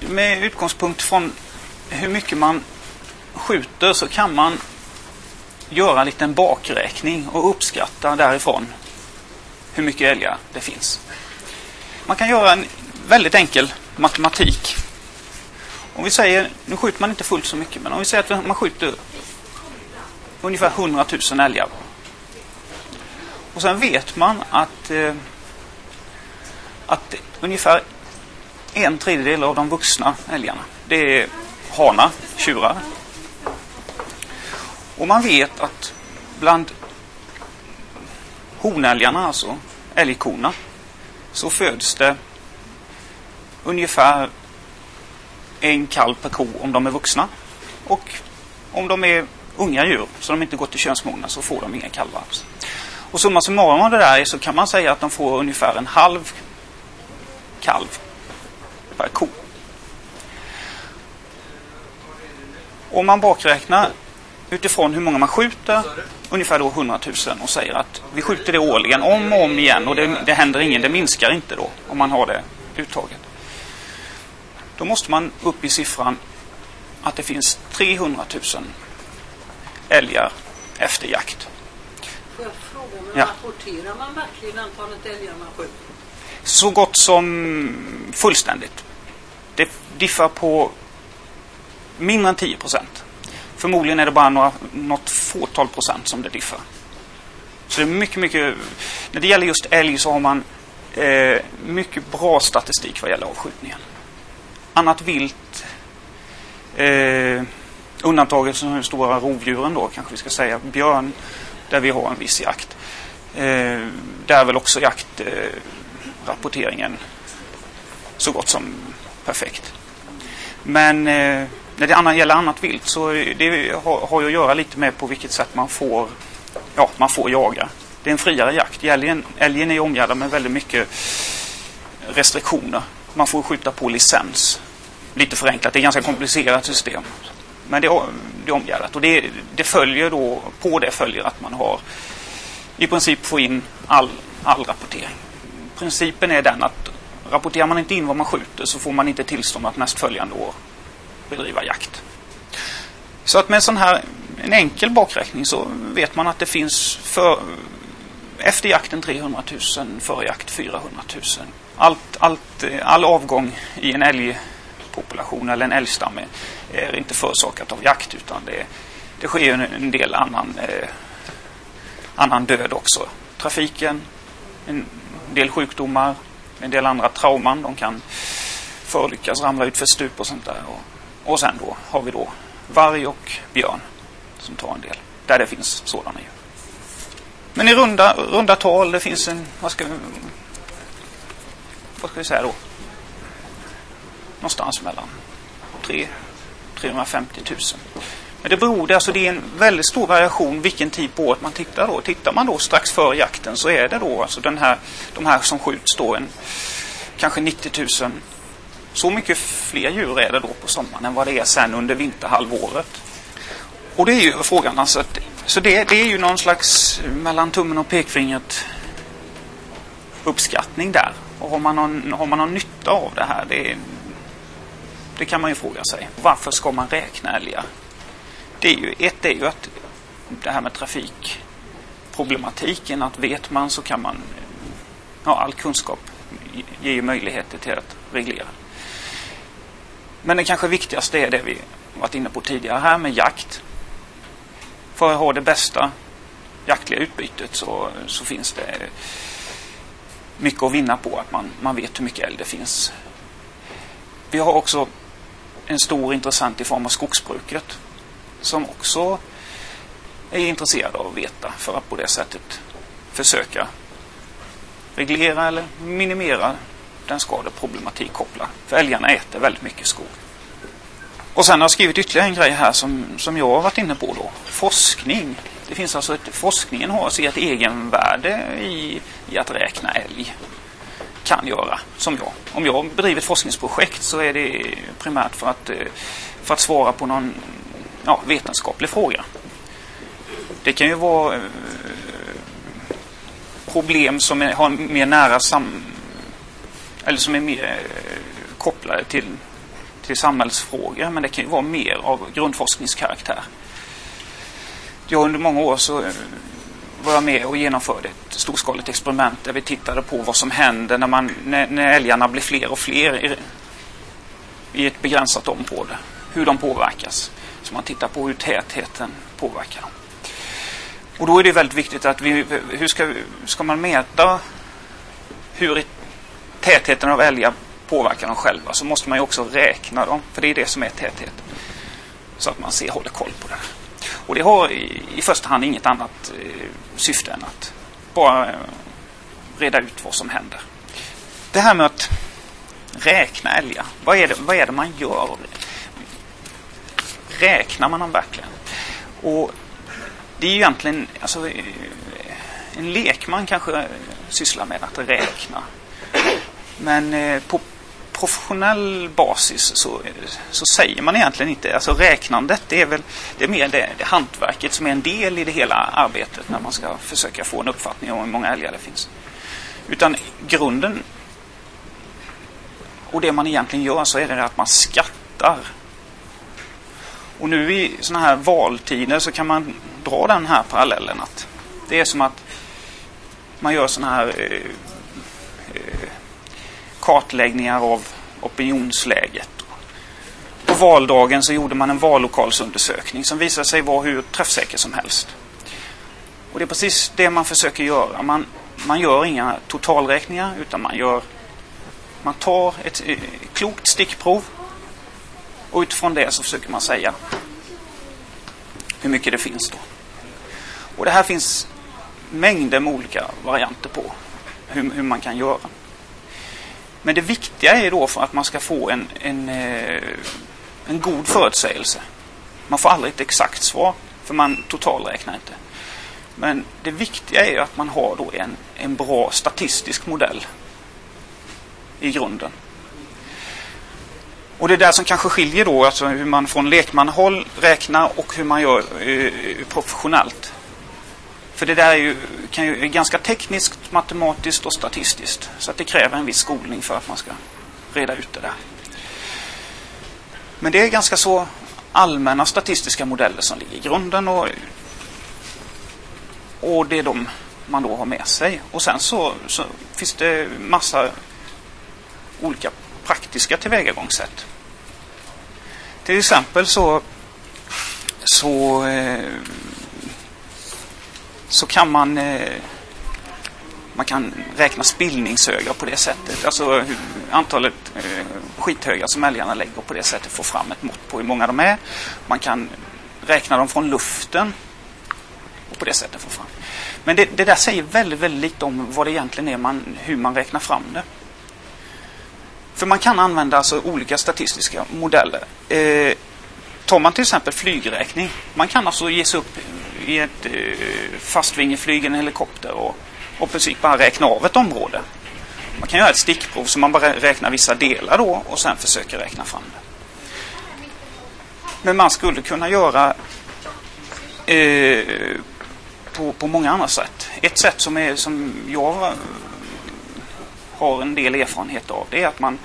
Med utgångspunkt från hur mycket man skjuter så kan man göra en liten bakräkning och uppskatta därifrån hur mycket älgar det finns. Man kan göra en väldigt enkel matematik. Om vi säger, nu skjuter man inte fullt så mycket, men om vi säger att man skjuter ungefär 100 000 älgar. Och sen vet man att, eh, att ungefär en tredjedel av de vuxna älgarna, det är hanar, tjurar. Och man vet att bland honälgarna, alltså älgkorna, så föds det ungefär en kalv per ko om de är vuxna. Och om de är unga djur, så de inte gått till könsmognad, så får de inga kalvar. Och summa summarum av det där så kan man säga att de får ungefär en halv kalv per ko. Om man bakräknar utifrån hur många man skjuter, ungefär då 100 000 och säger att vi skjuter det årligen om och om igen och det, det händer ingen, det minskar inte då om man har det uttaget. Då måste man upp i siffran att det finns 300 000 älgar efter jakt. Får jag fråga, men Ja. rapporterar man verkligen antalet älgar man skjuter? Så gott som fullständigt. Det diffar på mindre än 10 procent. Förmodligen är det bara några, något fåtal procent som det diffar. Så det är mycket, mycket... När det gäller just älg så har man eh, mycket bra statistik vad gäller avskjutningen. Annat vilt eh, undantaget som de stora rovdjuren då kanske vi ska säga. Björn, där vi har en viss jakt. Eh, där är väl också jaktrapporteringen eh, så gott som perfekt. Men eh, när det gäller annat vilt så det har, har ju att göra lite med på vilket sätt man får, ja, man får jaga. Det är en friare jakt. Älgen, älgen är omgärdad med väldigt mycket restriktioner. Man får skjuta på licens. Lite förenklat, det är ett ganska komplicerat system. Men det är, det är omgärdat och det, det följer då, på det följer att man har i princip får in all, all rapportering. Principen är den att rapporterar man inte in vad man skjuter så får man inte tillstånd att nästföljande år bedriva jakt. Så att med en sån här en enkel bakräkning så vet man att det finns för, efter jakten 300 000, före jakt 400 000. Allt, allt, all avgång i en älgpopulation eller en älgstam är, inte förorsakat av jakt utan det, det sker en, en del annan, eh, annan död också. Trafiken, en del sjukdomar, en del andra trauman. De kan förolyckas, ramla ut för stup och sånt där. Och, och sen då har vi då varg och björn som tar en del. Där det finns sådana djur. Men i runda, runda tal, det finns en, vad ska, vi, vad ska vi säga då? Någonstans mellan 3 350 000. Men det beror, alltså det är en väldigt stor variation vilken tid på året man tittar då. Tittar man då strax före jakten så är det då alltså den här, de här som skjuts då en kanske 90 000. Så mycket fler djur är det då på sommaren än vad det är sen under vinterhalvåret. Och det är ju frågan alltså. Att, så det, det är ju någon slags mellan tummen och pekfingret uppskattning där. Och har man någon, har man någon nytta av det här? Det, det kan man ju fråga sig. Varför ska man räkna älgar? Det är ju, ett är ju att det här med trafikproblematiken, att vet man så kan man, ja all kunskap ger ju möjligheter till att reglera. Men det kanske viktigaste är det vi varit inne på tidigare här med jakt. För att ha det bästa jaktliga utbytet så, så finns det mycket att vinna på att man, man vet hur mycket älg det finns. Vi har också en stor intressent i form av skogsbruket som också är intresserade av att veta för att på det sättet försöka reglera eller minimera den skadeproblematik kopplad. För älgarna äter väldigt mycket skog. Och sen har jag skrivit ytterligare en grej här som, som jag har varit inne på då. Forskning. Det finns alltså ett, forskningen har sig ett egenvärde i, i att räkna älg. Kan göra, som jag. Om jag bedriver ett forskningsprojekt så är det primärt för att, eh, för att svara på någon ja, vetenskaplig fråga. Det kan ju vara eh, problem som är, har mer nära sam... eller som är mer eh, kopplade till till samhällsfrågor men det kan ju vara mer av grundforskningskaraktär. Jag under många år så eh, var jag med och genomförde ett storskaligt experiment där vi tittade på vad som händer när, man, när, när älgarna blir fler och fler i, i ett begränsat område. Hur de påverkas. Så man tittar på hur tätheten påverkar dem. Och då är det väldigt viktigt att vi, hur ska, ska man mäta hur tätheten av älgar påverkar dem själva så måste man ju också räkna dem. För det är det som är täthet. Så att man ser, håller koll på det. Och det har i, i första hand inget annat eh, syfte än att bara eh, reda ut vad som händer. Det här med att räkna älgar. Vad är det, vad är det man gör? Räknar man dem verkligen? Och det är ju egentligen, alltså, en lekman kanske sysslar med att räkna. Men eh, på professionell basis så, så säger man egentligen inte, alltså räknandet det är väl det är mer det, det hantverket som är en del i det hela arbetet när man ska försöka få en uppfattning om hur många älgar det finns. Utan grunden och det man egentligen gör så är det att man skattar. Och nu i sådana här valtider så kan man dra den här parallellen att det är som att man gör sådana här eh, eh, kartläggningar av opinionsläget. På valdagen så gjorde man en vallokalsundersökning som visade sig vara hur träffsäker som helst. Och det är precis det man försöker göra. Man, man gör inga totalräkningar utan man gör man tar ett eh, klokt stickprov och utifrån det så försöker man säga hur mycket det finns då. Och det här finns mängder med olika varianter på hur, hur man kan göra. Men det viktiga är då för att man ska få en, en, eh, en god förutsägelse. Man får aldrig ett exakt svar, för man totalräknar inte. Men det viktiga är att man har då en, en bra statistisk modell i grunden. Och det är där som kanske skiljer då, alltså hur man från lekmanhåll räknar och hur man gör eh, eh, professionellt. För det där är ju, kan ju, är ganska tekniskt, matematiskt och statistiskt. Så att det kräver en viss skolning för att man ska reda ut det där. Men det är ganska så allmänna statistiska modeller som ligger i grunden och, och det är de man då har med sig. Och sen så, så finns det massa olika praktiska tillvägagångssätt. Till exempel så, så eh, så kan man eh, man kan räkna spillningshögar på det sättet. Alltså antalet eh, skithögar som älgarna lägger och på det sättet få fram ett mått på hur många de är. Man kan räkna dem från luften och på det sättet få fram. Men det, det där säger väldigt, väldigt lite om vad det egentligen är man, hur man räknar fram det. För man kan använda alltså olika statistiska modeller. Eh, tar man till exempel flygräkning. Man kan alltså ge sig upp i ett eh, fastvingeflyg, en helikopter och, och i princip bara räkna av ett område. Man kan göra ett stickprov så man bara räknar vissa delar då och sen försöker räkna fram det. Men man skulle kunna göra eh, på, på många andra sätt. Ett sätt som, är, som jag har en del erfarenhet av det är att man,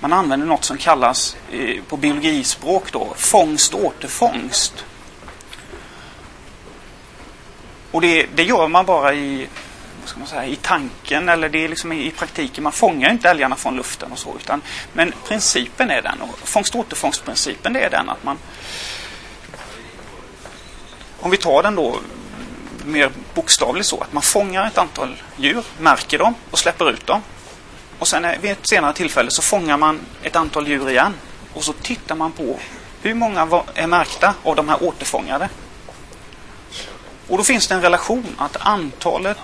man använder något som kallas eh, på biologispråk då fångst återfångst. Och det, det, gör man bara i, vad ska man säga, i tanken eller det är liksom i, i praktiken. Man fångar inte älgarna från luften och så. Utan, men principen är den. Och fångst återfångstprincipen det är den att man om vi tar den då mer bokstavligt så att man fångar ett antal djur, märker dem och släpper ut dem. Och sen vid ett senare tillfälle så fångar man ett antal djur igen. Och så tittar man på hur många är märkta av de här återfångade. Och då finns det en relation att antalet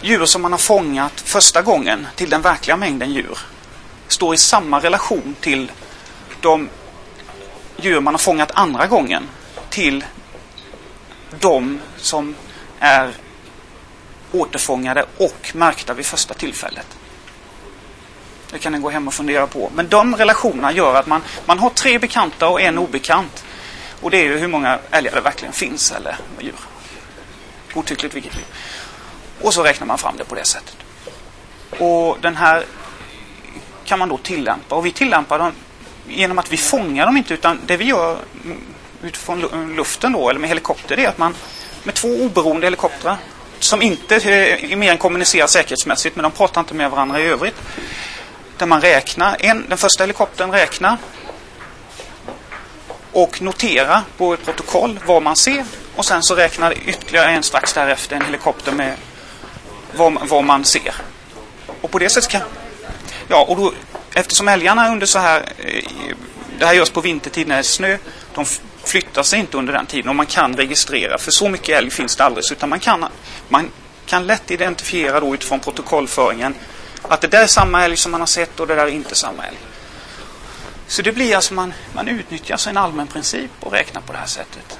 djur som man har fångat första gången till den verkliga mängden djur står i samma relation till de djur man har fångat andra gången till de som är återfångade och märkta vid första tillfället. Det kan ni gå hem och fundera på. Men de relationerna gör att man, man har tre bekanta och en obekant. Och det är ju hur många älgar det verkligen finns eller djur. Godtyckligt vilket djur. Och så räknar man fram det på det sättet. Och den här kan man då tillämpa. Och vi tillämpar den genom att vi fångar dem inte utan det vi gör utifrån luften då eller med helikopter det är att man med två oberoende helikoptrar som inte är mer än kommunicerar säkerhetsmässigt men de pratar inte med varandra i övrigt. Där man räknar, en, den första helikoptern räknar och noterar på ett protokoll vad man ser och sen så räknar ytterligare en strax därefter en helikopter med vad, vad man ser. Och på det sättet kan... Ja, och då, eftersom älgarna under så här... Eh, det här görs på vintertid när det är snö. De flyttar sig inte under den tiden och man kan registrera. För så mycket älg finns det aldrig. Utan man kan, man kan lätt identifiera då utifrån protokollföringen att det där är samma älg som man har sett och det där är inte samma älg. Så det blir alltså man, man utnyttjar sin en allmän princip och räknar på det här sättet.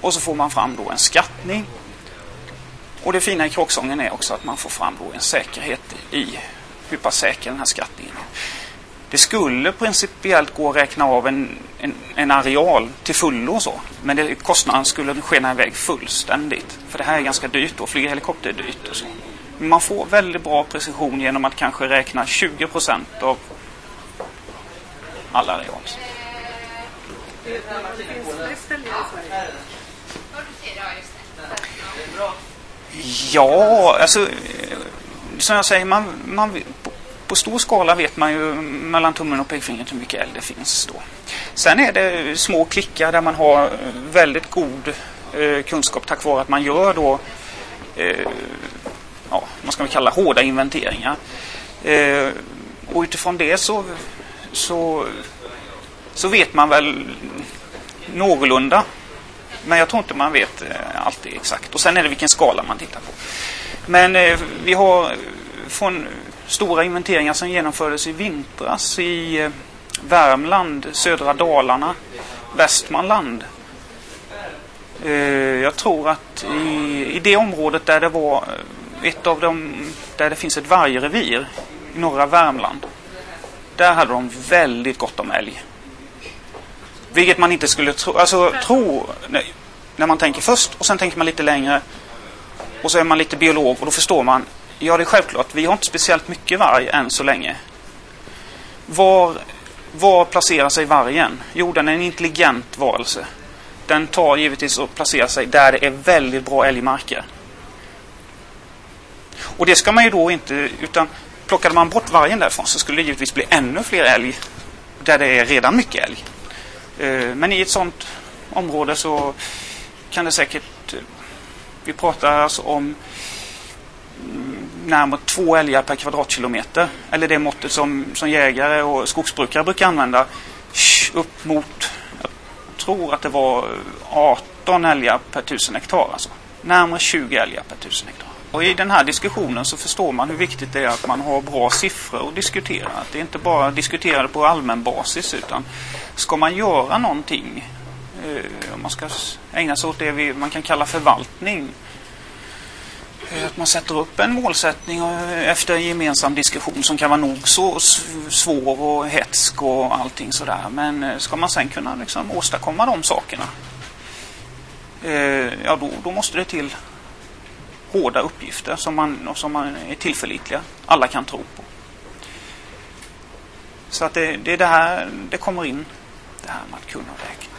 Och så får man fram då en skattning. Och det fina i kråksången är också att man får fram då en säkerhet i hur pass säker den här skattningen är. Det skulle principiellt gå att räkna av en, en, en areal till fullo så. Men det, kostnaden skulle skena iväg fullständigt. För det här är ganska dyrt då. Flyga helikopter är dyrt och så. Men man får väldigt bra precision genom att kanske räkna 20 procent av alla areal. Ja, alltså som jag säger, man, man, på, på stor skala vet man ju mellan tummen och pekfingret hur mycket eld det finns då. Sen är det små klickar där man har väldigt god eh, kunskap tack vare att man gör då eh, ja, vad ska vi kalla hårda inventeringar. Eh, och utifrån det så, så, så vet man väl någorlunda. Men jag tror inte man vet eh, alltid exakt. Och sen är det vilken skala man tittar på. Men eh, vi har från stora inventeringar som genomfördes i vintras i eh, Värmland, södra Dalarna, Västmanland. Eh, jag tror att i, i det området där det var eh, ett av dem där det finns ett vargrevir i norra Värmland. Där hade de väldigt gott om älg. Vilket man inte skulle tro, alltså tro nej, när man tänker först och sen tänker man lite längre. Och så är man lite biolog och då förstår man. Ja, det är självklart. Vi har inte speciellt mycket varg än så länge. Var, var placerar sig vargen? Jo, den är en intelligent varelse. Den tar givetvis och placerar sig där det är väldigt bra älgmarker. Och det ska man ju då inte, utan plockade man bort vargen därifrån så skulle det givetvis bli ännu fler älg där det är redan mycket älg. Eh, men i ett sådant område så kan det säkert, eh, vi pratar alltså om mm, närmare två älgar per kvadratkilometer. Eller det måttet som, som jägare och skogsbrukare brukar använda. Upp mot, jag tror att det var eh, 18 älgar per tusen hektar. Alltså. Närmare 20 älgar per tusen hektar. Och i den här diskussionen så förstår man hur viktigt det är att man har bra siffror att diskutera. Att det är inte bara diskuterar på allmän basis utan ska man göra någonting, eh, om man ska ägna sig åt det vi, man kan kalla förvaltning, eh, att man sätter upp en målsättning eh, efter en gemensam diskussion som kan vara nog så svår och hetsk och allting sådär. Men ska man sen kunna liksom åstadkomma de sakerna, ja då, då måste det till hårda uppgifter som man, som man är tillförlitliga. Alla kan tro på. Så att det, det är det här det kommer in. Det här med att kunna räkna.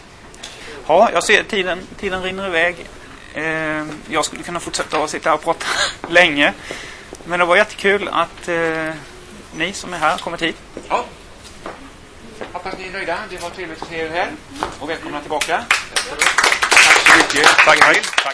Ja, jag ser tiden, tiden rinner iväg. Eh, jag skulle kunna fortsätta att sitta här och prata länge. Men det var jättekul att eh, ni som är här kommit hit. Ja. Hoppas ni är nöjda. Det var trevligt att se er här. Och välkomna tillbaka. Tack så mycket. Tack. Tack.